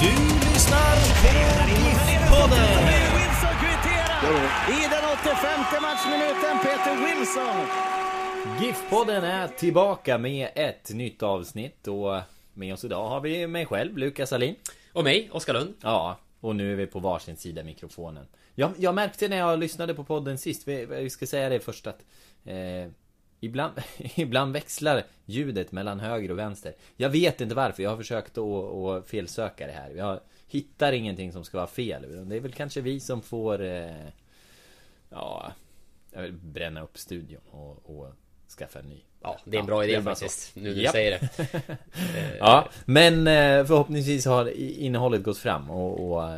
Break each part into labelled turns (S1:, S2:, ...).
S1: Du lyssnar på GIF-podden!
S2: I den 85 matchminuten, Peter Wilson!
S3: GIF-podden är tillbaka med ett nytt avsnitt och med oss idag har vi mig själv, Lukas Alin.
S4: Och mig, Oskar Lund.
S3: Ja, och nu är vi på varsin sida mikrofonen. Jag, jag märkte när jag lyssnade på podden sist, vi, vi ska säga det först att eh, Ibland, ibland växlar ljudet mellan höger och vänster. Jag vet inte varför, jag har försökt att, att felsöka det här. Jag hittar ingenting som ska vara fel. Det är väl kanske vi som får... Eh, ja... Jag vill bränna upp studion och, och skaffa en ny.
S4: Ja, det är en bra
S3: ja,
S4: idé faktiskt. Nu när du säger det.
S3: ja, men eh, förhoppningsvis har innehållet gått fram och, och eh,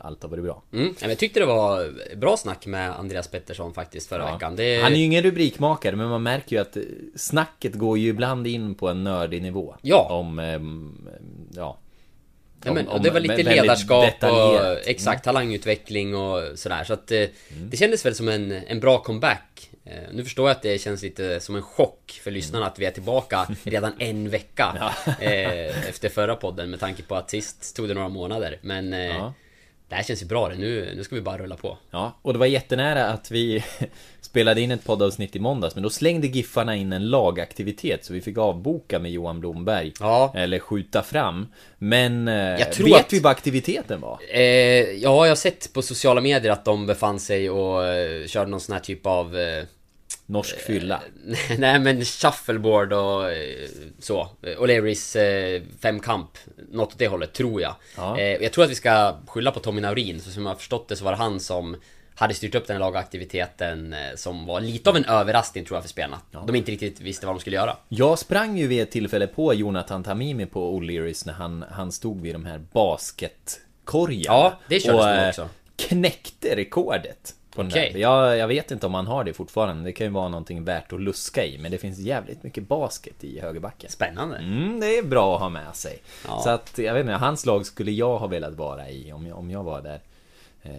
S3: allt har varit bra.
S4: Mm, jag tyckte det var bra snack med Andreas Pettersson faktiskt förra ja. veckan. Det...
S3: Han är ju ingen rubrikmakare, men man märker ju att snacket går ju ibland in på en nördig nivå.
S4: Ja.
S3: Om, ja.
S4: Ja, men, och det var lite ledarskap och exakt mm. talangutveckling och sådär så att mm. Det kändes väl som en, en bra comeback Eh, nu förstår jag att det känns lite som en chock för lyssnarna att vi är tillbaka redan en vecka. Eh, efter förra podden med tanke på att sist tog det några månader. Men eh, ja. det här känns ju bra nu, nu ska vi bara rulla på.
S3: Ja, och det var jättenära att vi spelade in ett poddavsnitt i måndags men då slängde Giffarna in en lagaktivitet så vi fick avboka med Johan Blomberg.
S4: Ja.
S3: Eller skjuta fram. Men vet att... vi vad aktiviteten var?
S4: Eh, ja, jag har sett på sociala medier att de befann sig och eh, körde någon sån här typ av eh,
S3: Norsk fylla?
S4: Nej men shuffleboard och eh, så. O'Learys eh, femkamp. Något åt det hållet, tror jag. Ja. Eh, jag tror att vi ska skylla på Tommy Naurin, för som jag har förstått det så var det han som hade styrt upp den här lagaktiviteten som var lite av en överraskning tror jag för spelarna. Ja. De inte riktigt visste vad de skulle göra.
S3: Jag sprang ju vid ett tillfälle på Jonathan Tamimi på O'Learys när han, han stod vid de här basketkorgarna.
S4: Ja, det kördes nog också.
S3: knäckte rekordet. På okay. Jag, jag vet inte om han har det fortfarande. Det kan ju vara någonting värt att luska i. Men det finns jävligt mycket basket i högerbacken.
S4: Spännande.
S3: Mm, det är bra att ha med sig. Ja. Så att, jag vet inte, hans lag skulle jag ha velat vara i om jag, om jag var där. Eh,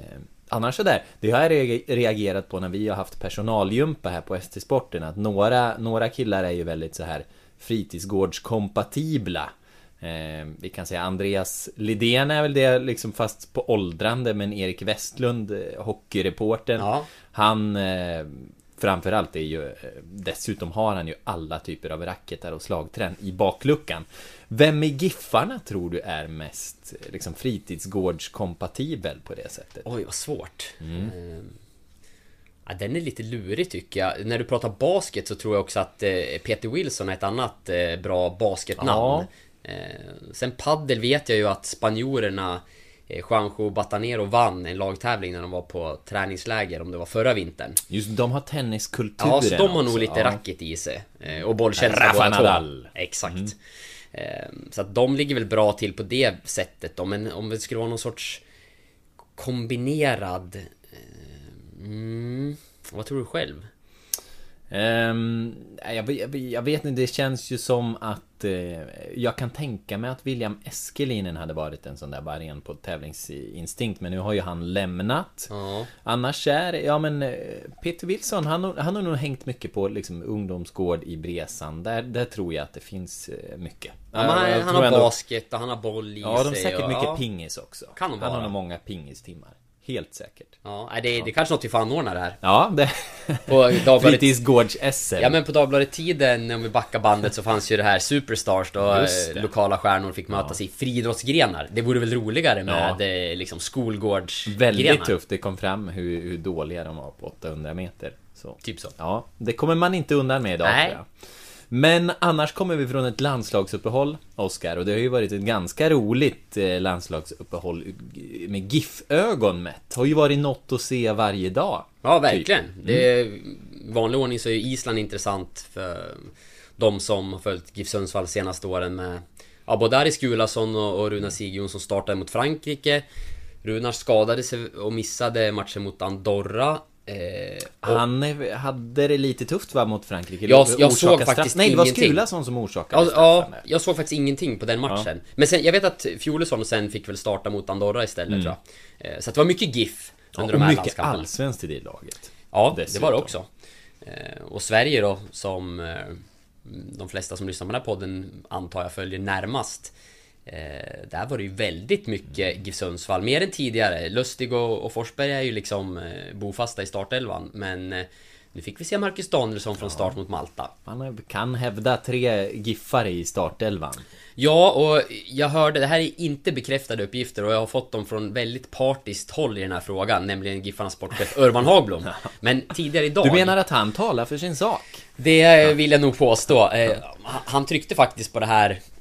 S3: annars sådär, det har jag reagerat på när vi har haft personalgympa här på ST-sporten. Att några, några killar är ju väldigt så här fritidsgårdskompatibla. Eh, vi kan säga Andreas Lidén är väl det liksom fast på åldrande men Erik Westlund, eh, hockeyreporten ja. Han eh, Framförallt är ju eh, Dessutom har han ju alla typer av racketar och slagträn i bakluckan Vem i Giffarna tror du är mest liksom fritidsgårdskompatibel på det sättet?
S4: Oj vad svårt mm. Ehm, ja, Den är lite lurig tycker jag När du pratar basket så tror jag också att Peter Wilson är ett annat bra basketnamn ja. Eh, sen paddel vet jag ju att spanjorerna eh, Juanjo Batanero vann en lagtävling när de var på träningsläger om det var förra vintern.
S3: Just de har tenniskulturen
S4: Ja, så de har nog lite ja. racket i sig. Eh, och bollkänsla
S3: båda Nadal.
S4: Exakt. Mm. Så att de ligger väl bra till på det sättet då, men om det skulle vara någon sorts kombinerad... Mm, vad tror du själv?
S3: Um, jag, jag, jag, vet inte, det känns ju som att uh, Jag kan tänka mig att William Eskelinen hade varit en sån där variant på tävlingsinstinkt Men nu har ju han lämnat.
S4: Ja.
S3: Annars är ja men uh, Peter Wilson han, han har nog hängt mycket på liksom ungdomsgård i Bresan Där, där tror jag att det finns uh, mycket.
S4: Ja, han, han har basket och han har boll i
S3: ja, sig
S4: Ja,
S3: de har säkert och, mycket ja. pingis också.
S4: Kan
S3: Han har nog många pingisstimmar Helt säkert.
S4: Ja, det, är, det är kanske något vi får anordna det här.
S3: Ja, det...
S4: På Dagbladet...
S3: Fritidsgårds-SM.
S4: Ja, men på Dagbladet-tiden, om vi backar bandet, så fanns ju det här Superstars då lokala stjärnor fick mötas ja. i friidrottsgrenar. Det vore väl roligare med ja. Eh, liksom skolgårdsgrenar?
S3: Väldigt tufft. Det kom fram hur, hur dåliga de var på 800 meter. Så.
S4: Typ så.
S3: Ja, det kommer man inte undan med idag Nej. tror jag. Men annars kommer vi från ett landslagsuppehåll, Oskar, och det har ju varit ett ganska roligt eh, landslagsuppehåll med GIF-ögon mätt. Har ju varit något att se varje dag.
S4: Ja, verkligen. Typ. Det är, vanlig ordning så är Island intressant för de som har följt GIF Sundsvall senaste åren med ja, både Aris Gulason och, och Runar Sigjon som startade mot Frankrike. Runar skadade sig och missade matchen mot Andorra
S3: Eh, han hade det lite tufft va mot Frankrike?
S4: Jag, jag såg faktiskt
S3: Nej, det var Skulason som orsakade
S4: ja, ja, jag såg faktiskt ingenting på den matchen. Ja. Men sen, jag vet att Fjolesson sen fick väl starta mot Andorra istället mm. tror jag. Eh, så det var mycket GIF
S3: under ja, de här Och mycket allsvenskt i det laget.
S4: Ja, Dessutom. det var det också. Eh, och Sverige då, som eh, de flesta som lyssnar på den här podden antar jag följer närmast. Eh, där var det ju väldigt mycket GIF Sundsvall, mer än tidigare. Lustig och, och Forsberg är ju liksom eh, bofasta i startelvan, men eh, nu fick vi se Marcus Danielsson från start mot Malta.
S3: Man kan hävda tre Giffare i startelvan.
S4: Ja, och jag hörde, det här är inte bekräftade uppgifter och jag har fått dem från väldigt partiskt håll i den här frågan, nämligen Giffarnas sportchef Urban Hagblom. Men tidigare idag...
S3: Du menar att han talar för sin sak?
S4: Det vill jag nog påstå. Han tryckte faktiskt på det här Eh,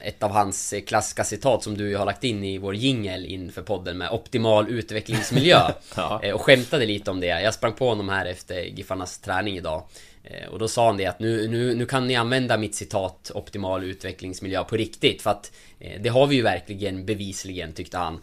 S4: ett av hans klassiska citat som du har lagt in i vår jingel inför podden med optimal utvecklingsmiljö. ja. Eh, och skämtade lite om det. Jag sprang på honom här efter Giffarnas träning idag. Eh, och då sa han det att nu, nu, nu kan ni använda mitt citat optimal utvecklingsmiljö på riktigt. För att det har vi ju verkligen bevisligen tyckte han.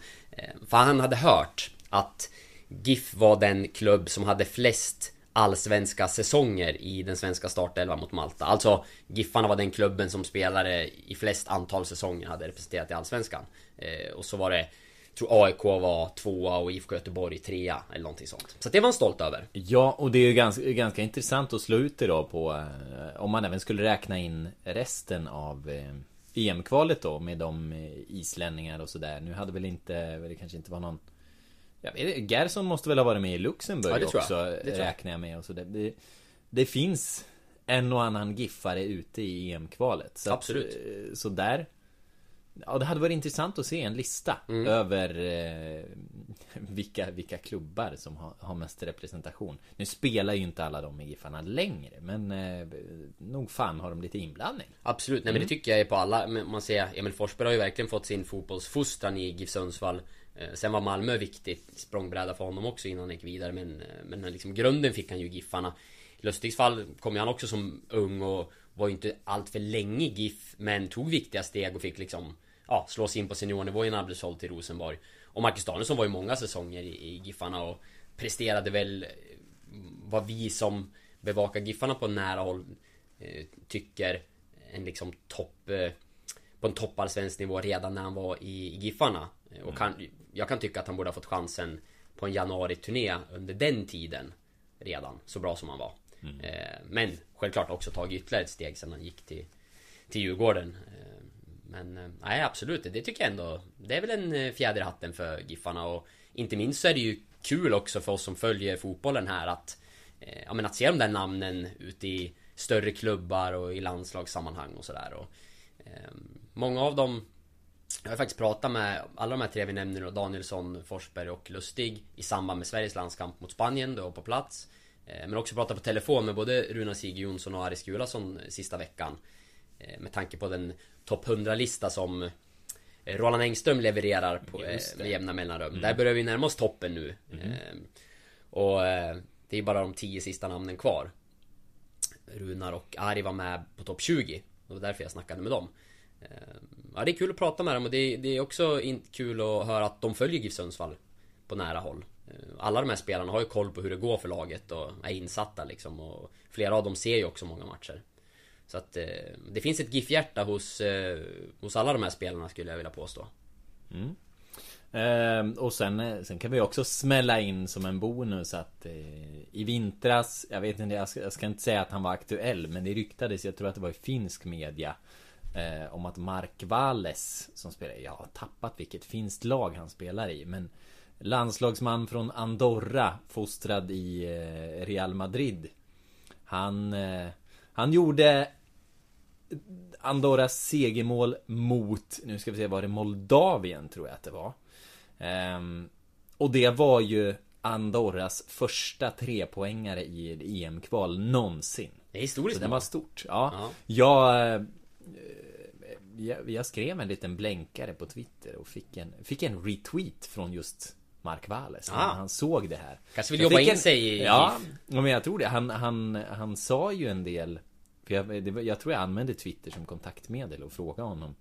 S4: För han hade hört att GIF var den klubb som hade flest allsvenska säsonger i den svenska startelvan mot Malta. Alltså Giffarna var den klubben som spelare i flest antal säsonger hade representerat i allsvenskan. Eh, och så var det jag tror AIK var tvåa och IFK Göteborg trea eller någonting sånt. Så det var han stolt över.
S3: Ja, och det är ju ganska, ganska intressant att slå ut det då på eh, om man även skulle räkna in resten av eh, EM-kvalet då med de eh, islänningar och sådär. Nu hade väl inte, det kanske inte var någon jag vet, Gerson måste väl ha varit med i Luxemburg ja, också, jag. räknar jag med. Och så det, det, finns en och annan giffare ute i EM-kvalet.
S4: Så Absolut.
S3: Att, eh, så där Ja, det hade varit intressant att se en lista mm. över eh, vilka, vilka klubbar som har, har mest representation. Nu spelar ju inte alla de i Giffarna längre, men eh, nog fan har de lite inblandning.
S4: Absolut, nej mm. men det mm. tycker jag är på alla. Man ser, Emil Forsberg har ju verkligen fått sin fotbollsfostran i GIF Sundsvall. Eh, sen var Malmö viktigt språngbräda för honom också innan han gick vidare men, eh, men liksom grunden fick han ju Giffarna. I Lustigs fall kom ju han också som ung och var ju inte allt för länge i GIF Men tog viktiga steg och fick liksom Ja, slå sig in på seniornivå innan han blev såld till Rosenborg. Och Marcus Danielsson var ju många säsonger i, i Giffarna och Presterade väl eh, Vad vi som bevakar Giffarna på nära håll eh, Tycker En liksom topp eh, på en toppallsvensk nivå redan när han var i, Giffarna och kan, jag kan tycka att han borde ha fått chansen på en januari-turné under den tiden redan, så bra som han var. Mm. Eh, men självklart också tagit ytterligare ett steg sen han gick till, till Djurgården. Eh, men eh, nej, absolut, det tycker jag ändå. Det är väl en fjäder i hatten för Giffarna och inte minst så är det ju kul också för oss som följer fotbollen här att Ja men att se de där namnen ute i större klubbar och i landslagssammanhang och sådär och Många av dem jag har faktiskt pratat med alla de här tre vi nämner Danielsson, Forsberg och Lustig i samband med Sveriges landskamp mot Spanien då på plats. Eh, men också pratat på telefon med både Runa Sig Jonsson och Aris Gulason sista veckan. Eh, med tanke på den topp 100-lista som eh, Roland Engström levererar på, med jämna mellanrum. Mm. Där börjar vi närma oss toppen nu. Mm. Och det är bara de tio sista namnen kvar. Runar och Ari var med på topp 20. Det var därför jag snackade med dem. Eh, ja, det är kul att prata med dem och det är, det är också kul att höra att de följer GIF Sundsvall på nära håll. Eh, alla de här spelarna har ju koll på hur det går för laget och är insatta liksom och flera av dem ser ju också många matcher. Så att eh, det finns ett GIF-hjärta hos, hos alla de här spelarna skulle jag vilja påstå.
S3: Mm. Eh, och sen, eh, sen kan vi också smälla in som en bonus att eh, i vintras, jag vet inte, jag ska, jag ska, inte säga att han var aktuell, men det ryktades, jag tror att det var i finsk media eh, Om att Mark Valles Som spelar, jag har tappat vilket finskt lag han spelar i men Landslagsman från Andorra Fostrad i eh, Real Madrid Han eh, Han gjorde Andorras segermål mot, nu ska vi se, var det Moldavien tror jag att det var. Um, och det var ju Andorras första trepoängare i EM-kval någonsin.
S4: Det är historiskt.
S3: Så det var stort. Ja. ja. Jag, eh, jag, jag skrev en liten blänkare på Twitter och fick en, fick en retweet från just Mark Wallace. Ah. Han, han, såg det här.
S4: Kanske vill jobba in en, sig i...
S3: Ja, men jag tror det. Han, han, han sa ju en del för jag, det, jag tror jag använde Twitter som kontaktmedel och frågade honom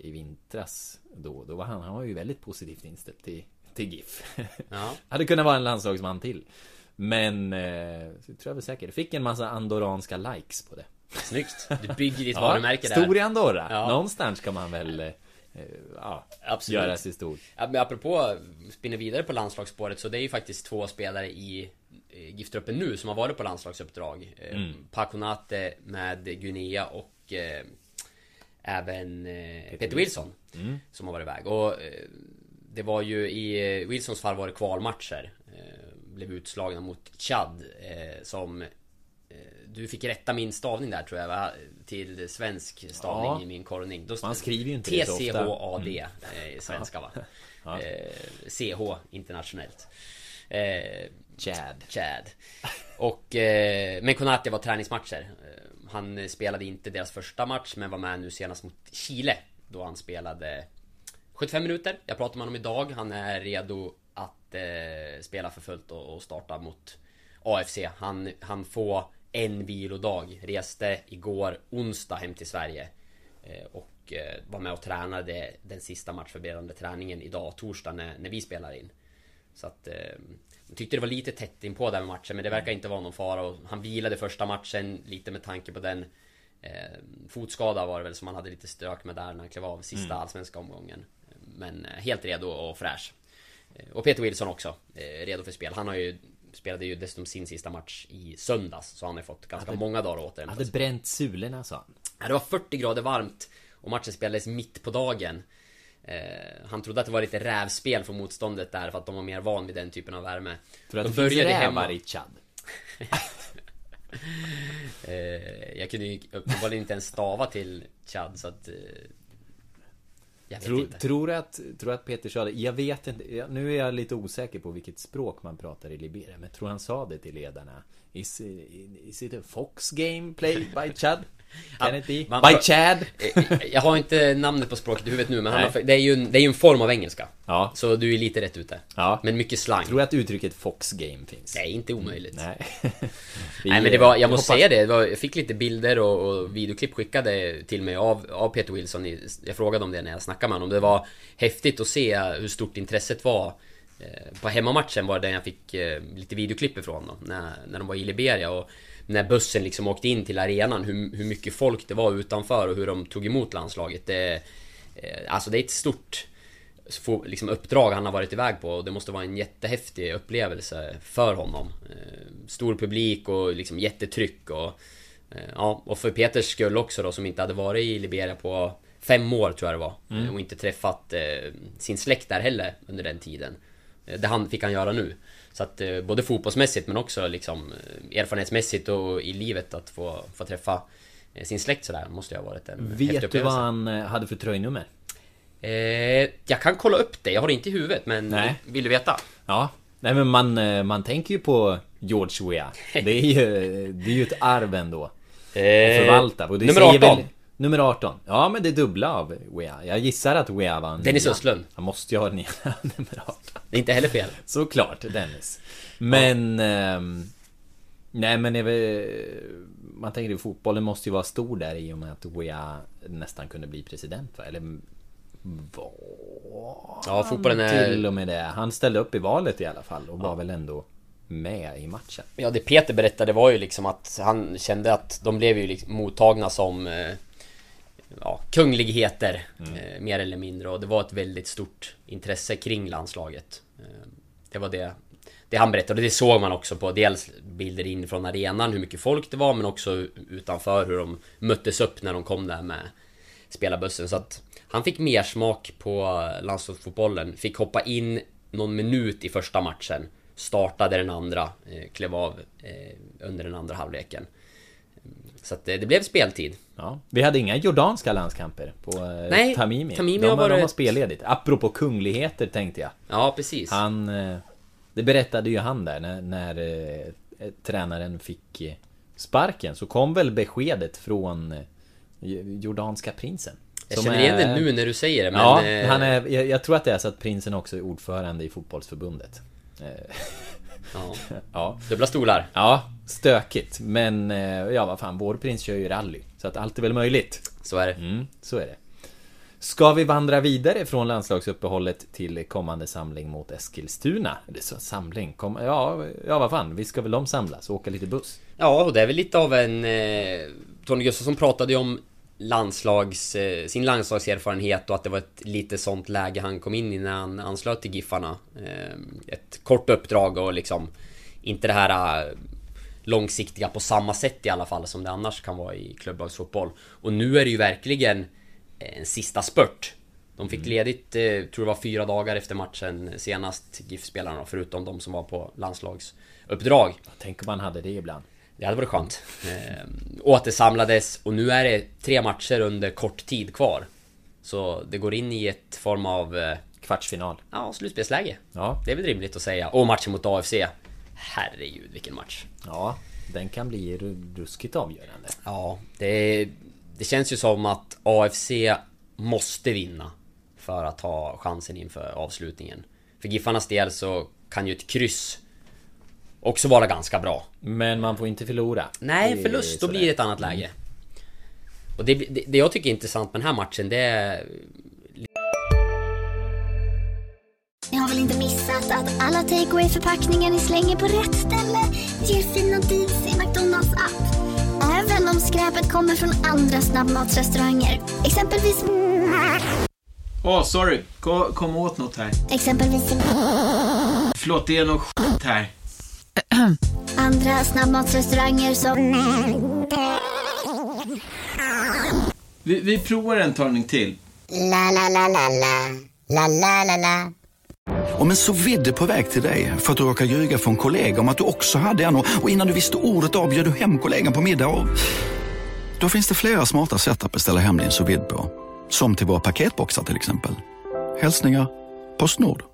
S3: i vintras då. Då var han, han var ju väldigt positivt inställd till, till GIF. Ja. Hade kunnat vara en landslagsman till. Men, eh, så tror jag väl säkert. Fick en massa andoranska likes på det.
S4: Snyggt! Du bygger ditt ja, varumärke
S3: där. Stor i Andorra. Ja. Någonstans ska man väl eh, ja, Absolut. göra sig stor.
S4: Ja, men apropå, spinner vidare på landslagsspåret så det är ju faktiskt två spelare i Eh, GIF-truppen nu som har varit på landslagsuppdrag. Eh, mm. Paconate med Guinea och eh, även eh, Peter Wilson. Mm. Som har varit iväg. Och eh, det var ju i Wilsons fall var det kvalmatcher. Eh, blev utslagna mot Chad. som du fick rätta min stavning där tror jag va? Till svensk stavning ja. i min korrning.
S3: Man skriver ju inte
S4: det så ofta. TCHAD mm. svenska va? Ja. CH internationellt.
S3: Chad.
S4: Chad. Och, eh, men Konate var träningsmatcher. Han eh, spelade inte deras första match men var med nu senast mot Chile. Då han spelade 75 minuter. Jag pratade med honom idag. Han är redo att eh, spela för fullt och, och, starta mot AFC. Han, han får en vilodag. Reste igår onsdag hem till Sverige. Eh, och eh, var med och tränade den sista matchförberedande träningen idag torsdag när, när vi spelar in. Så att eh, jag tyckte det var lite tätt in på den matchen men det verkar inte vara någon fara. Och han vilade första matchen lite med tanke på den eh, Fotskada var det väl som han hade lite stök med där när han klev av sista mm. allsvenska omgången. Men eh, helt redo och fräsch. Eh, Och Peter Wilson också eh, Redo för spel. Han har ju Spelade ju dessutom sin sista match i söndags Så han har fått ganska hade, många dagar åter
S3: Hade bränt sulorna sa han
S4: Ja det var 40 grader varmt Och matchen spelades mitt på dagen Eh, han trodde att det var lite rävspel från motståndet där för att de var mer van vid den typen av värme.
S3: För att de det finns rävar i Chad.
S4: eh, jag kunde ju uppenbarligen inte ens stava till Chad så att... Eh,
S3: jag tror, inte. Tror att, tror att Peter sa det? Jag vet inte. Nu är jag lite osäker på vilket språk man pratar i Liberia. Men tror han sa det till ledarna. Is, is it a Fox game played by Chad? Be? Man, By Chad?
S4: jag har inte namnet på språket i huvudet nu men har, det, är ju en, det är ju en form av engelska. Ja. Så du är lite rätt ute. Ja. Men mycket slang.
S3: Tror du att uttrycket Fox Game finns?
S4: Nej, inte omöjligt. Nej. Vi, Nej men det var, jag måste hoppas... säga det, det var, jag fick lite bilder och, och videoklipp skickade till mig av, av Peter Wilson. Jag frågade om det när jag snackade med honom. Det var häftigt att se hur stort intresset var eh, på hemmamatchen var det den jag fick eh, lite videoklipp ifrån då, när, när de var i Liberia och när bussen liksom åkte in till arenan, hur, hur mycket folk det var utanför och hur de tog emot landslaget. Det, eh, alltså det är ett stort liksom, uppdrag han har varit iväg på och det måste vara en jättehäftig upplevelse för honom. Eh, stor publik och liksom jättetryck och... Eh, ja, och för Peters skull också då som inte hade varit i Liberia på fem år tror jag det var. Mm. Och inte träffat sin släkt där heller under den tiden. Det han fick han göra nu. Så att eh, både fotbollsmässigt men också liksom eh, erfarenhetsmässigt och i livet att få, få träffa eh, sin släkt sådär måste ju ha varit en
S3: Vet du vad han hade för tröjnummer?
S4: Eh, jag kan kolla upp det, jag har det inte i huvudet men Nej. vill du veta?
S3: Ja. Nej men man, man tänker ju på George Weah. Det är ju, det är ju ett arv ändå. Att förvalta. Och det
S4: Nummer 18 väl,
S3: Nummer 18 Ja men det är dubbla av Wea. Jag gissar att Wea vann
S4: Dennis Östlund.
S3: Han måste ju ha ner nummer 18
S4: Det är inte heller fel.
S3: Såklart Dennis. Men ja. eh, Nej men det är Man tänker att fotbollen måste ju vara stor där i och med att Wea nästan kunde bli president va? Eller var
S4: Ja fotbollen är
S3: Till och med det. Han ställde upp i valet i alla fall och ja. var väl ändå med i matchen.
S4: Ja, det Peter berättade var ju liksom att han kände att de blev ju liksom mottagna som eh, ja, kungligheter mm. eh, mer eller mindre och det var ett väldigt stort intresse kring landslaget. Eh, det var det, det han berättade och det såg man också på dels bilder in från arenan hur mycket folk det var men också utanför hur de möttes upp när de kom där med spelarbussen. Så att han fick mer smak på landslagsfotbollen. Fick hoppa in någon minut i första matchen. Startade den andra, eh, klev av eh, under den andra halvleken. Så att det, det blev speltid.
S3: Ja. Vi hade inga jordanska landskamper på eh,
S4: Nej,
S3: Tamimi.
S4: Tamimi
S3: de,
S4: har varit...
S3: de har spelledigt. Apropå kungligheter tänkte jag.
S4: Ja, precis.
S3: Han... Eh, det berättade ju han där när, när eh, tränaren fick eh, sparken. Så kom väl beskedet från eh, jordanska prinsen.
S4: Jag känner igen det nu när du säger det, men...
S3: Ja, han är, jag, jag, tror att det är så att prinsen också är ordförande i fotbollsförbundet.
S4: Ja. ja. Dubbla stolar.
S3: Ja, stökigt. Men ja, vad fan, vår prins kör ju rally. Så att allt är väl möjligt.
S4: Så är det.
S3: Mm, så är det. Ska vi vandra vidare från landslagsuppehållet till kommande samling mot Eskilstuna? Det så samling? Kom, ja, ja, vad fan, vi ska väl de samlas och åka lite buss?
S4: Ja, och det är väl lite av en... Eh, Tony Gustafsson pratade ju om landslags, eh, sin landslagserfarenhet och att det var ett lite sånt läge han kom in i när han anslöt till Giffarna. Eh, ett kort uppdrag och liksom inte det här eh, långsiktiga på samma sätt i alla fall som det annars kan vara i klubblagsfotboll. Och nu är det ju verkligen en sista spurt. De fick mm. ledigt, tror det var fyra dagar efter matchen senast, GIF-spelarna förutom de som var på landslagsuppdrag.
S3: Tänk om man hade det ibland.
S4: Det hade varit skönt. Eh, återsamlades och nu är det tre matcher under kort tid kvar. Så det går in i ett form av... Eh,
S3: Kvartsfinal.
S4: Ja, slutspelsläge. Ja. Det är väl rimligt att säga. Och matchen mot AFC. Herregud vilken match.
S3: Ja, den kan bli ruskigt avgörande.
S4: Ja, det, det känns ju som att AFC måste vinna för att ha chansen inför avslutningen. För Giffarnas del så kan ju ett kryss också vara ganska bra.
S3: Men man får inte förlora.
S4: Nej, förlust, då blir det ett annat läge. Mm. Och det, det, det, jag tycker är intressant med den här matchen, det är...
S5: Ni har väl inte missat att alla takeaway förpackningar ni slänger på rätt ställe ger fina deals i McDonalds app. Även om skräpet kommer från andra snabbmatsrestauranger. Exempelvis...
S6: Åh, oh, sorry. Kom, kom åt något här.
S5: Exempelvis...
S6: Förlåt, det är något skit här.
S5: Andra snabbmatsrestauranger som...
S6: Vi, vi provar en talning till.
S5: La, la, la, la, la. La, la, la, la.
S7: Om en så vidde på väg till dig för att du råkar ljuga från kollega om att du också hade en och innan du visste ordet av du hem kollegan på middag och... Då finns det flera smarta sätt att beställa hem din sous på. Som till våra paketboxar till exempel. Hälsningar Postnord.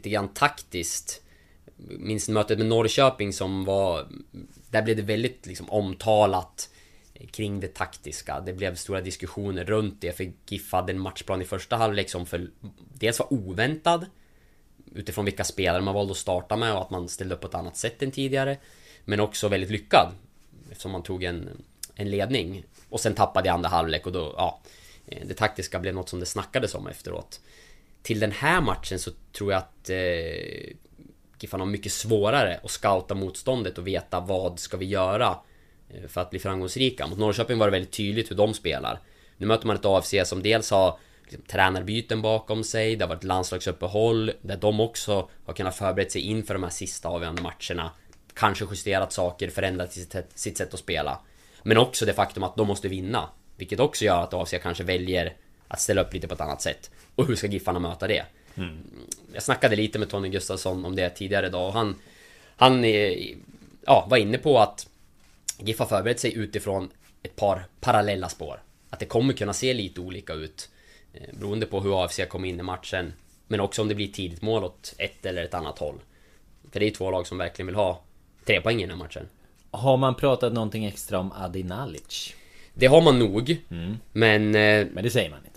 S4: Lite grann taktiskt. Minns mötet med Norrköping som var... Där blev det väldigt liksom omtalat kring det taktiska. Det blev stora diskussioner runt det för GIF hade en matchplan i första halvlek som för dels var oväntad utifrån vilka spelare man valde att starta med och att man ställde upp på ett annat sätt än tidigare. Men också väldigt lyckad eftersom man tog en, en ledning och sen tappade i andra halvlek och då, ja, eh, det taktiska blev något som det snackades om efteråt. Till den här matchen så tror jag att eh, Giffan har mycket svårare att scouta motståndet och veta vad ska vi göra eh, för att bli framgångsrika. Mot Norrköping var det väldigt tydligt hur de spelar. Nu möter man ett AFC som dels har liksom, tränarbyten bakom sig, det har varit landslagsuppehåll, där de också har kunnat förbereda sig inför de här sista avgörande matcherna. Kanske justerat saker, förändrat sitt, sitt sätt att spela. Men också det faktum att de måste vinna. Vilket också gör att AFC kanske väljer att ställa upp lite på ett annat sätt. Och hur ska Giffarna möta det? Mm. Jag snackade lite med Tony Gustafsson om det tidigare idag och han... Han ja, var inne på att GIF har förberett sig utifrån ett par parallella spår. Att det kommer kunna se lite olika ut eh, beroende på hur AFC kommer in i matchen. Men också om det blir tidigt mål åt ett eller ett annat håll. För det är två lag som verkligen vill ha tre poäng i den här matchen.
S3: Har man pratat någonting extra om Adi Nalic?
S4: Det har man nog. Mm. Men... Eh,
S3: men det säger man inte.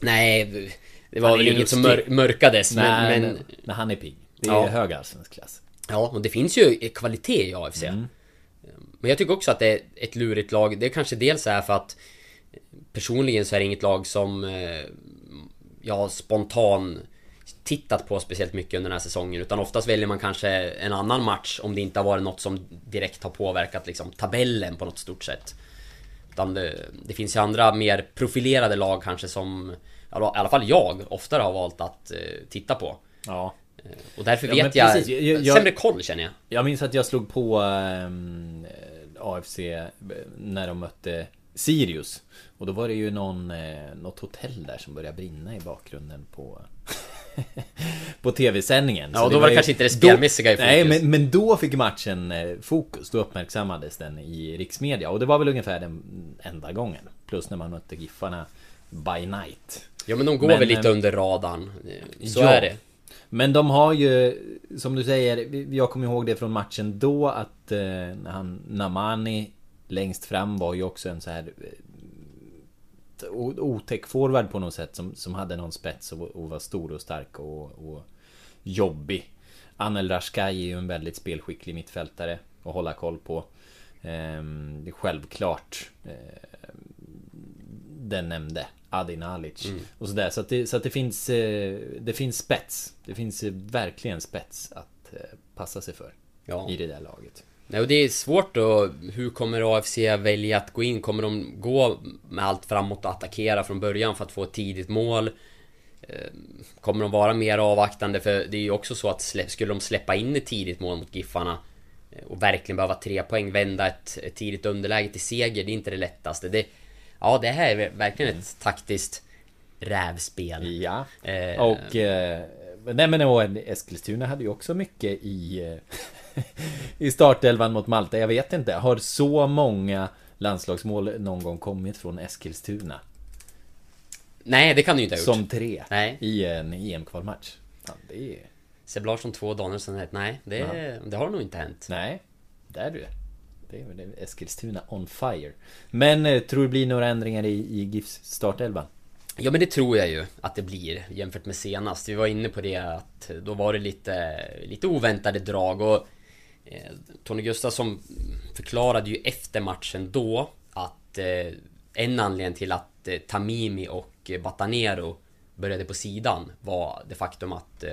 S4: Nej, det var väl inget som mör mörkades.
S3: Nej, men, men, men, han är pigg. Det är ja. hög allsvensk klass.
S4: Ja, och det finns ju kvalitet i AFC. Mm. Men jag tycker också att det är ett lurigt lag. Det kanske dels är för att personligen så är det inget lag som eh, jag har spontan tittat på speciellt mycket under den här säsongen utan oftast väljer man kanske en annan match om det inte har varit något som direkt har påverkat liksom tabellen på något stort sätt. Utan det, det finns ju andra mer profilerade lag kanske som i alla fall jag oftare har valt att eh, titta på.
S3: Ja.
S4: Eh, och därför ja, vet jag, jag, jag, sämre koll känner jag.
S3: Jag minns att jag slog på ähm, AFC när de mötte Sirius. Och då var det ju någon, eh, något hotell där som började brinna i bakgrunden på på tv-sändningen.
S4: Ja, och då var det kanske inte det spelmässiga i fokus.
S3: Nej, men, men då fick matchen eh, fokus. Då uppmärksammades den i riksmedia. Och det var väl ungefär den enda gången. Plus när man mötte Giffarna by night.
S4: Ja, men de går men, väl lite under radarn. Så ja, är det.
S3: Men de har ju, som du säger, jag kommer ihåg det från matchen då att eh, han, Namani längst fram var ju också en så här otäck forward på något sätt som, som hade någon spets och, och var stor och stark och, och jobbig. Anel Rashkai är ju en väldigt spelskicklig mittfältare att hålla koll på. Ehm, självklart eh, den nämnde Adi Nalic mm. och sådär. Så att det, så att det finns eh, Det finns spets. Det finns eh, verkligen spets att eh, passa sig för. Ja. I det där laget.
S4: Nej, och det är svårt då. Hur kommer AFC välja att gå in? Kommer de gå med allt framåt och attackera från början för att få ett tidigt mål? Kommer de vara mer avvaktande? För det är ju också så att skulle de släppa in ett tidigt mål mot Giffarna och verkligen behöva tre poäng, vända ett, ett tidigt underläge till seger, det är inte det lättaste. Det, Ja, det här är verkligen ett taktiskt rävspel.
S3: Ja, eh, och... Eh, nej men och Eskilstuna hade ju också mycket i... I startelvan mot Malta. Jag vet inte. Har så många landslagsmål någon gång kommit från Eskilstuna?
S4: Nej, det kan du inte ha
S3: gjort. Som tre. Nej. I en EM-kvalmatch. Ja, det är...
S4: Seb Larsson två dagar sedan. Nej, det, ja. det har nog inte hänt.
S3: Nej, där du. Det är väl Eskilstuna on fire. Men eh, tror du det blir några ändringar i, i GIFs startelva?
S4: Ja men det tror jag ju att det blir jämfört med senast. Vi var inne på det att då var det lite, lite oväntade drag och Tony Gustafsson förklarade ju efter matchen då att eh, en anledning till att eh, Tamimi och Batanero började på sidan var det faktum att eh,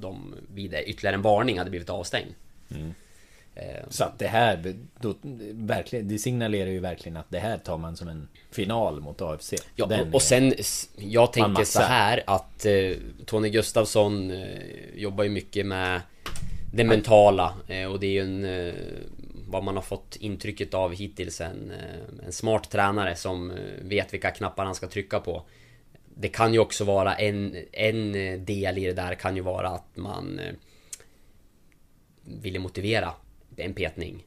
S4: de vid ytterligare en varning hade blivit avstängd. Mm.
S3: Eh, så att det här, då, verkligen, det signalerar ju verkligen att det här tar man som en final mot AFC.
S4: Ja, Den och, sen, jag tänker så här att eh, Tony Gustafsson eh, jobbar ju mycket med det mentala eh, och det är ju en eh, vad man har fått intrycket av hittills en, eh, en smart tränare som vet vilka knappar han ska trycka på. Det kan ju också vara en, en del i det där kan ju vara att man ville motivera en petning.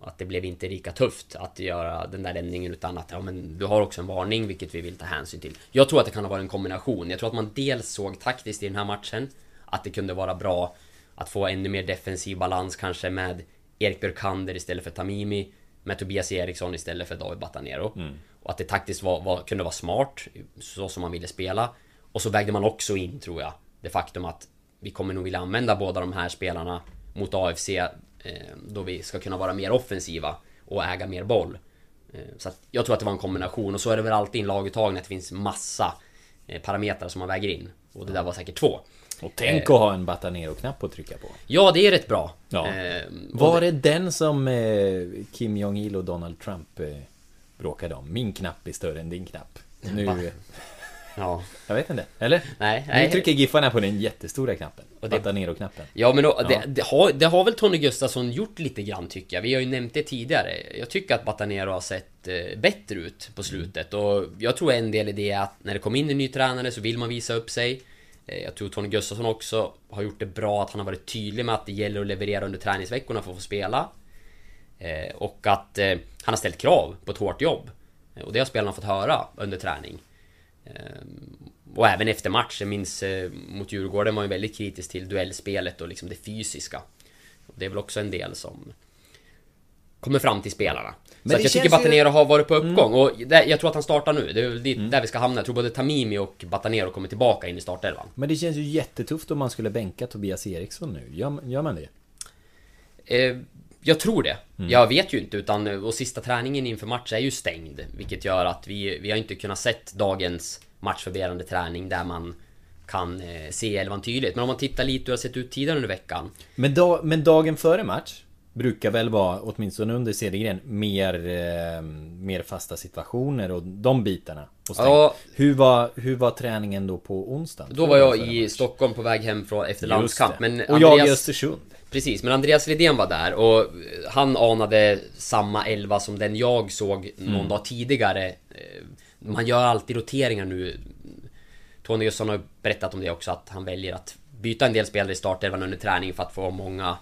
S4: Att det blev inte lika tufft att göra den där ändringen utan att ja, men du har också en varning vilket vi vill ta hänsyn till. Jag tror att det kan ha varit en kombination. Jag tror att man dels såg taktiskt i den här matchen att det kunde vara bra att få ännu mer defensiv balans kanske med Erik Björkander istället för Tamimi med Tobias Eriksson istället för David Batanero. Mm. Och att det taktiskt var, var, kunde vara smart så som man ville spela. Och så vägde man också in tror jag det faktum att vi kommer nog vilja använda båda de här spelarna mot AFC Eh, då vi ska kunna vara mer offensiva och äga mer boll. Eh, så att jag tror att det var en kombination och så är det väl alltid i en laguttagning att det finns massa eh, parametrar som man väger in. Och det där var säkert två.
S3: Och tänk att ha en Batanero-knapp att trycka på.
S4: Ja, det är rätt bra.
S3: Ja. var det den som Kim Jong-Il och Donald Trump bråkade om? Min knapp är större än din knapp. Nu... Ja. Jag vet inte. Eller?
S4: Nej.
S3: Nu trycker Giffarna på den jättestora knappen. Och det... ner-knappen.
S4: Ja men då, ja. Det, det, har, det har väl Tony Gustafsson gjort lite grann tycker jag. Vi har ju nämnt det tidigare. Jag tycker att Batanero har sett eh, bättre ut på slutet. Och jag tror en del i det är att när det kommer in en ny tränare så vill man visa upp sig. Eh, jag tror Tony Gustafsson också har gjort det bra att han har varit tydlig med att det gäller att leverera under träningsveckorna för att få spela. Eh, och att eh, han har ställt krav på ett hårt jobb. Och det har spelarna fått höra under träning. Och även efter match, jag minns mot Djurgården var ju väldigt kritisk till duellspelet och liksom det fysiska. Och det är väl också en del som kommer fram till spelarna. Men så jag tycker Batanero ju... har varit på uppgång mm. och det, jag tror att han startar nu. Det är väl dit, mm. där vi ska hamna. Jag tror både Tamimi och Batanero kommer tillbaka in i startelvan.
S3: Men det känns ju jättetufft om man skulle bänka Tobias Eriksson nu. Gör, gör man det?
S4: Eh, jag tror det. Mm. Jag vet ju inte utan och sista träningen inför match är ju stängd. Vilket gör att vi, vi har inte kunnat sett dagens matchförberedande träning där man kan eh, se elvan tydligt. Men om man tittar lite hur det har sett ut tidigare under veckan.
S3: Men, da, men dagen före match brukar väl vara, åtminstone under Cedergren, mer, eh, mer fasta situationer och de bitarna. Och ja, hur, var, hur var träningen då på onsdagen?
S4: Då var jag i Stockholm på väg hem från, efter landskamp.
S3: Men och Andreas, jag i Östersund.
S4: Precis, men Andreas Lidén var där och han anade samma elva som den jag såg någon mm. dag tidigare. Eh, man gör alltid roteringar nu. Tony Gustafsson har berättat om det också, att han väljer att byta en del spelare i startelvan under träning för att få många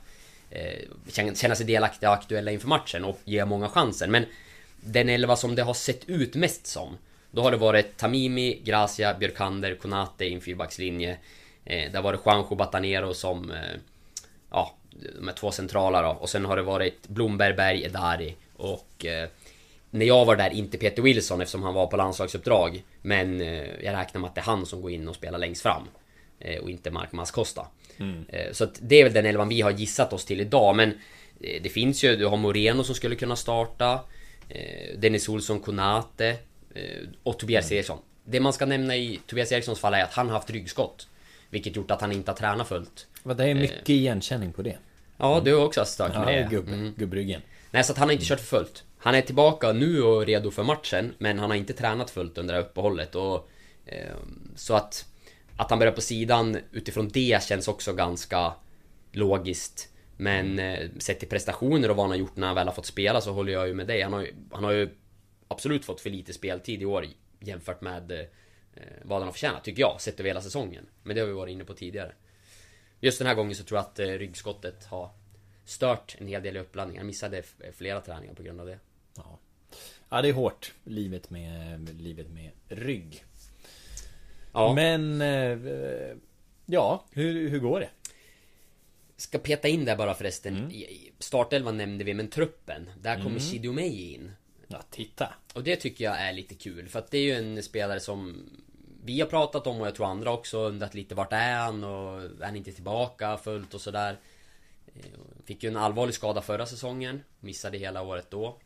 S4: eh, känna sig delaktiga och aktuella inför matchen och ge många chansen. Men den elva som det har sett ut mest som då har det varit Tamimi, Gracia, Björkander, Konate i en fyrbackslinje. Eh, det har varit Juanjo Batanero som... Eh, ja, de är två centrala då. Och sen har det varit Blomberg, Berg, Edari och... Eh, när jag var där, inte Peter Wilson eftersom han var på landslagsuppdrag. Men eh, jag räknar med att det är han som går in och spelar längst fram. Eh, och inte Mark Mascosta. Mm. Eh, så att det är väl den elvan vi har gissat oss till idag. Men det finns ju, du har Moreno som skulle kunna starta. Dennis Olsson, Konate. Och Tobias mm. Eriksson. Det man ska nämna i Tobias Erikssons fall är att han har haft ryggskott. Vilket gjort att han inte har tränat fullt.
S3: Det är mycket igenkänning på det.
S4: Ja, du har också haft stört med
S3: ja, det. Gubb, mm. gubbryggen.
S4: Nej, så att han har inte kört för fullt. Han är tillbaka nu och redo för matchen, men han har inte tränat fullt under det här uppehållet och... Eh, så att... Att han börjar på sidan utifrån det känns också ganska logiskt. Men eh, sett till prestationer och vad han har gjort när han väl har fått spela så håller jag ju med dig. Han har ju, han har ju absolut fått för lite speltid i år jämfört med eh, vad han har förtjänat, tycker jag, sett över hela säsongen. Men det har vi varit inne på tidigare. Just den här gången så tror jag att eh, ryggskottet har stört en hel del i uppladdningen. Jag missade flera träningar på grund av det.
S3: Ja, ja det är hårt, livet med, livet med rygg. Ja. Men... Eh, ja, hur, hur går det?
S4: Ska peta in där bara förresten. Mm. Startelvan nämnde vi, men truppen. Där kommer mm. Shidomeji in.
S3: Ja, titta.
S4: Och det tycker jag är lite kul. För att det är ju en spelare som vi har pratat om och jag tror andra också undrat lite vart är han och är han inte tillbaka fullt och sådär. Eh, fick ju en allvarlig skada förra säsongen. Missade hela året då.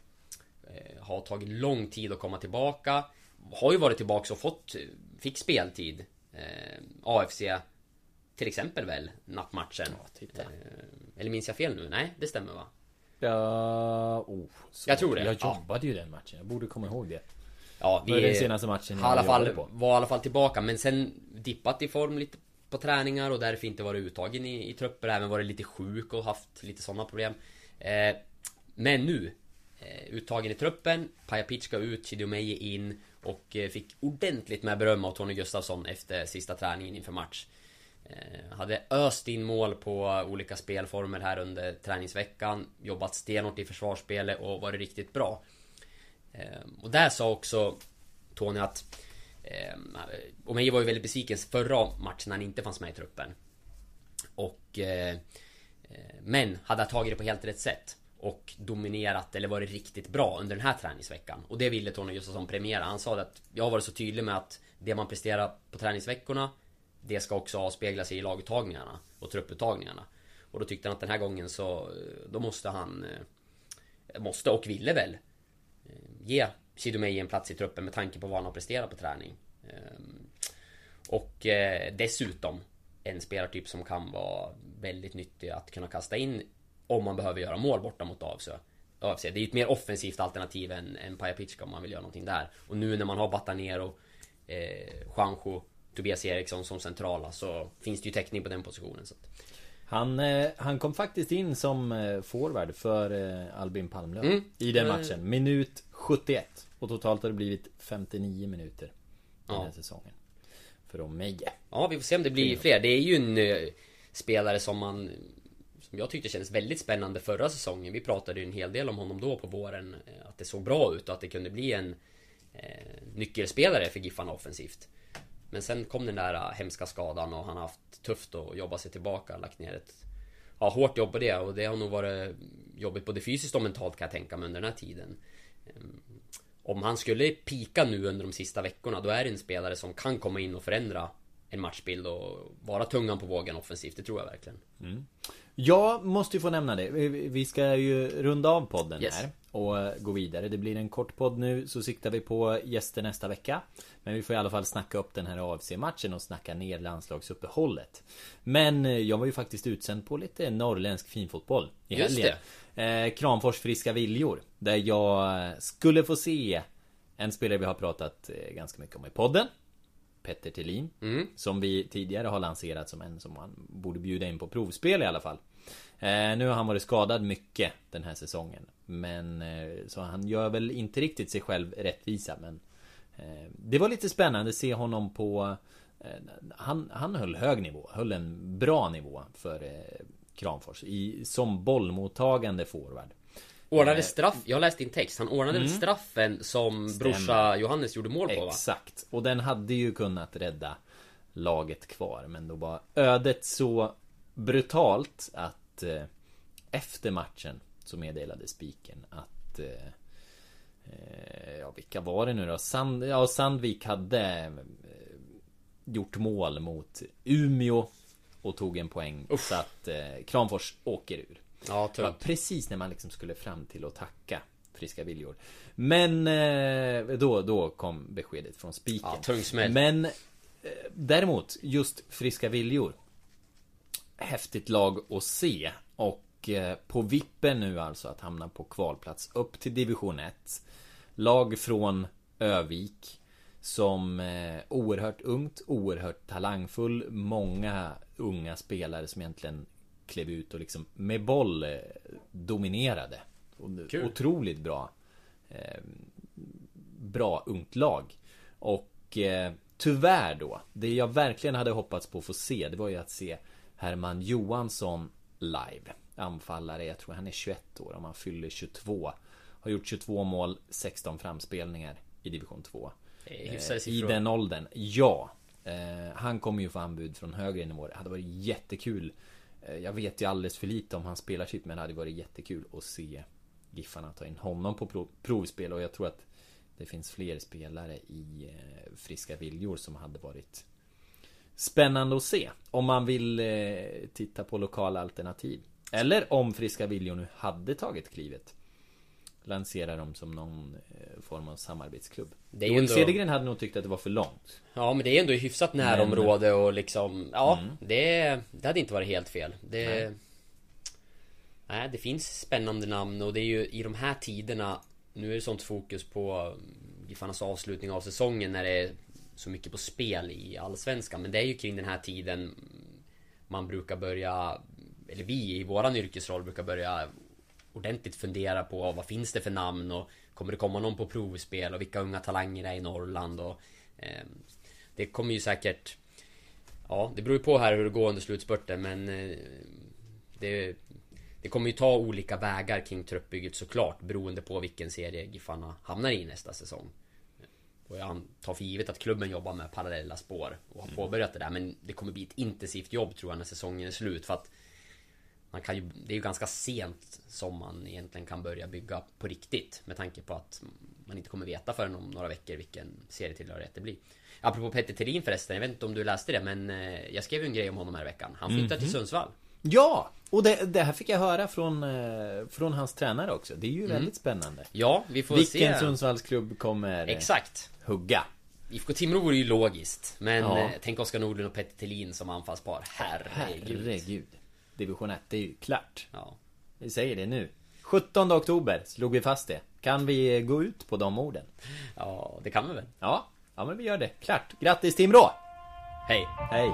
S4: Eh, har tagit lång tid att komma tillbaka. Har ju varit tillbaka och fått Fick speltid eh, AFC Till exempel väl Nattmatchen ja, eh, Eller minns jag fel nu? Nej, det stämmer va?
S3: Ja, oh,
S4: Jag tror det
S3: Jag jobbade ja. ju den matchen, jag borde komma ihåg det
S4: Ja,
S3: vi... Den senaste matchen
S4: jag i alla fall, på. Var i alla fall tillbaka men sen dippat i form lite på träningar och därför inte varit uttagen i, i trupper Även varit lite sjuk och haft lite sådana problem eh, Men nu eh, Uttagen i truppen Paja Pitska ut, Chidomeji in och eh, fick ordentligt med beröm av Tony Gustafsson efter sista träningen inför match. Eh, hade öst in mål på olika spelformer här under träningsveckan. Jobbat stenhårt i försvarsspelet och varit riktigt bra. Eh, och där sa också Tony att Omeje var ju väldigt besviken förra matchen när han inte fanns med i truppen. Och Men hade tagit det på helt rätt sätt och dominerat eller varit riktigt bra under den här träningsveckan. Och det ville Tony Gustafsson premiera. Han sa att jag har varit så tydlig med att det man presterar på träningsveckorna det ska också avspegla sig i laguttagningarna och trupputtagningarna. Och då tyckte han att den här gången så då måste han eh, Måste och ville väl eh, Ge Chidomei en plats i truppen med tanke på vad han har presterat på träning. Ehm, och eh, dessutom en spelartyp som kan vara väldigt nyttig att kunna kasta in om man behöver göra mål borta mot. AFC. Det är ju ett mer offensivt alternativ än, än Pajapitska om man vill göra någonting där. Och nu när man har Batanero, eh, Juanjo, Tobias Eriksson som centrala så finns det ju täckning på den positionen. Så att.
S3: Han, eh, han kom faktiskt in som eh, forward för eh, Albin Palmlöv mm. I den eh. matchen. Minut 71. Och totalt har det blivit 59 minuter. Den här säsongen. För Omeje.
S4: Ja, vi får se om det blir fler. Det är ju en eh, spelare som man som jag tyckte kändes väldigt spännande förra säsongen. Vi pratade ju en hel del om honom då på våren. Eh, att det såg bra ut och att det kunde bli en eh, nyckelspelare för Giffarna offensivt. Men sen kom den där eh, hemska skadan och han har haft tufft att jobba sig tillbaka. Lagt ner ett ja, hårt jobb på det och det har nog varit jobbigt både fysiskt och mentalt kan jag tänka mig under den här tiden. Ehm, om han skulle pika nu under de sista veckorna då är det en spelare som kan komma in och förändra en matchbild och vara tungan på vågen offensivt. Det tror jag verkligen. Mm.
S3: Jag måste ju få nämna det. Vi ska ju runda av podden yes. här och eh, gå vidare. Det blir en kort podd nu så siktar vi på gäster nästa vecka. Men vi får i alla fall snacka upp den här AFC-matchen och snacka ner landslagsuppehållet. Men eh, jag var ju faktiskt utsänd på lite norrländsk finfotboll i helgen. Eh, Kramfors Friska Viljor. Där jag skulle få se en spelare vi har pratat ganska mycket om i podden. Petter Thelin. Mm. Som vi tidigare har lanserat som en som man borde bjuda in på provspel i alla fall. Eh, nu har han varit skadad mycket den här säsongen. Men eh, så han gör väl inte riktigt sig själv rättvisa men eh, Det var lite spännande att se honom på eh, han, han höll hög nivå, höll en bra nivå för eh, Kramfors i, som bollmottagande forward.
S4: Ordnade straff, jag läste din text, han ordnade mm. straffen som Stämmer. brorsa Johannes gjorde mål på
S3: va? Exakt, och den hade ju kunnat rädda laget kvar men då var ödet så brutalt att eh, efter matchen så meddelade spiken att eh, eh, Ja vilka var det nu då? Sand, ja, Sandvik hade eh, Gjort mål mot Umeå Och tog en poäng Uff. så att eh, Kramfors åker ur
S4: Ja, tungt.
S3: Precis när man liksom skulle fram till att tacka Friska viljor Men eh, då, då kom beskedet från spiken
S4: ja, tung smäll.
S3: Men eh, Däremot just Friska viljor Häftigt lag att se Och Eh, på vippen nu alltså att hamna på kvalplats upp till division 1. Lag från Övik. Som oerhört ungt, oerhört talangfull. Många unga spelare som egentligen klev ut och liksom med boll eh, dominerade. Kul. Otroligt bra. bra ungt lag. Och tyvärr då, det jag verkligen hade hoppats på att få se, det var ju att se Herman Johansson live anfallare. Jag tror han är 21 år om han fyller 22. Har gjort 22 mål, 16 framspelningar i division 2.
S4: Eh,
S3: I den åldern, ja. Eh, han kommer ju få anbud från högre nivåer. Det hade varit jättekul. Eh, jag vet ju alldeles för lite om hans sitt, men det hade varit jättekul att se Giffarna ta in honom på provspel. Och jag tror att det finns fler spelare i eh, friska viljor som hade varit Spännande att se. Om man vill eh, titta på lokala alternativ. Eller om Friska Viljor nu hade tagit klivet. Lansera dem som någon eh, form av samarbetsklubb det är Joel ändå... Cedergren hade nog tyckt att det var för långt
S4: Ja men det är ändå hyfsat närområde och liksom Ja mm. det, det hade inte varit helt fel det... Nej. Nej det finns spännande namn och det är ju i de här tiderna Nu är det sånt fokus på mm, Giffarnas avslutning av säsongen när det är så mycket på spel i Allsvenskan Men det är ju kring den här tiden Man brukar börja eller vi i våran yrkesroll brukar börja ordentligt fundera på vad finns det för namn och kommer det komma någon på provspel och vilka unga talanger är i Norrland och eh, Det kommer ju säkert Ja, det beror ju på här hur det går under slutspurten men eh, det, det kommer ju ta olika vägar kring truppbygget såklart beroende på vilken serie Giffarna hamnar i nästa säsong. Och jag tar för givet att klubben jobbar med parallella spår och har mm. påbörjat det där men det kommer bli ett intensivt jobb tror jag när säsongen är slut för att man kan ju, det är ju ganska sent som man egentligen kan börja bygga på riktigt med tanke på att man inte kommer veta förrän om några veckor vilken serietillhörighet det blir. Apropå Petter Thelin förresten, jag vet inte om du läste det men eh, jag skrev ju en grej om honom här i veckan. Han flyttar mm -hmm. till mhm. Sundsvall.
S3: Ja! Och det, det, här fick jag höra från, eh, från hans tränare också. Det är ju mm. väldigt spännande.
S4: Ja, vi får
S3: Vilken
S4: se.
S3: Vilken Sundsvallsklubb kommer
S4: Exakt.
S3: hugga?
S4: IFK Timrå vore ju logiskt. Men ja. tänk Oskar Nordlund och Petter Thelin som anfallspar. Herregud.
S3: Herregud. Division 1, det är ju klart. Ja. Vi säger det nu. 17 oktober slog vi fast det. Kan vi gå ut på de orden?
S4: Ja, det kan vi väl?
S3: Ja, ja men vi gör det. Klart. Grattis Timrå!
S4: Hej!
S3: Hej!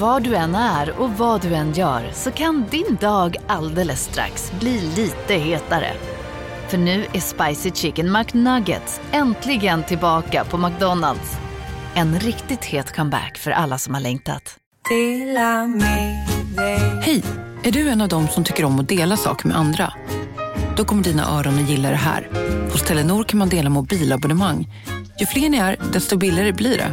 S8: Var du än är och vad du än gör så kan din dag alldeles strax bli lite hetare. För nu är Spicy Chicken McNuggets äntligen tillbaka på McDonalds. En riktigt het comeback för alla som har längtat.
S9: Hej! Är du en av dem som tycker om att dela saker med andra? Då kommer dina öron att gilla det här. Hos Telenor kan man dela mobilabonnemang. Ju fler ni är, desto billigare blir det.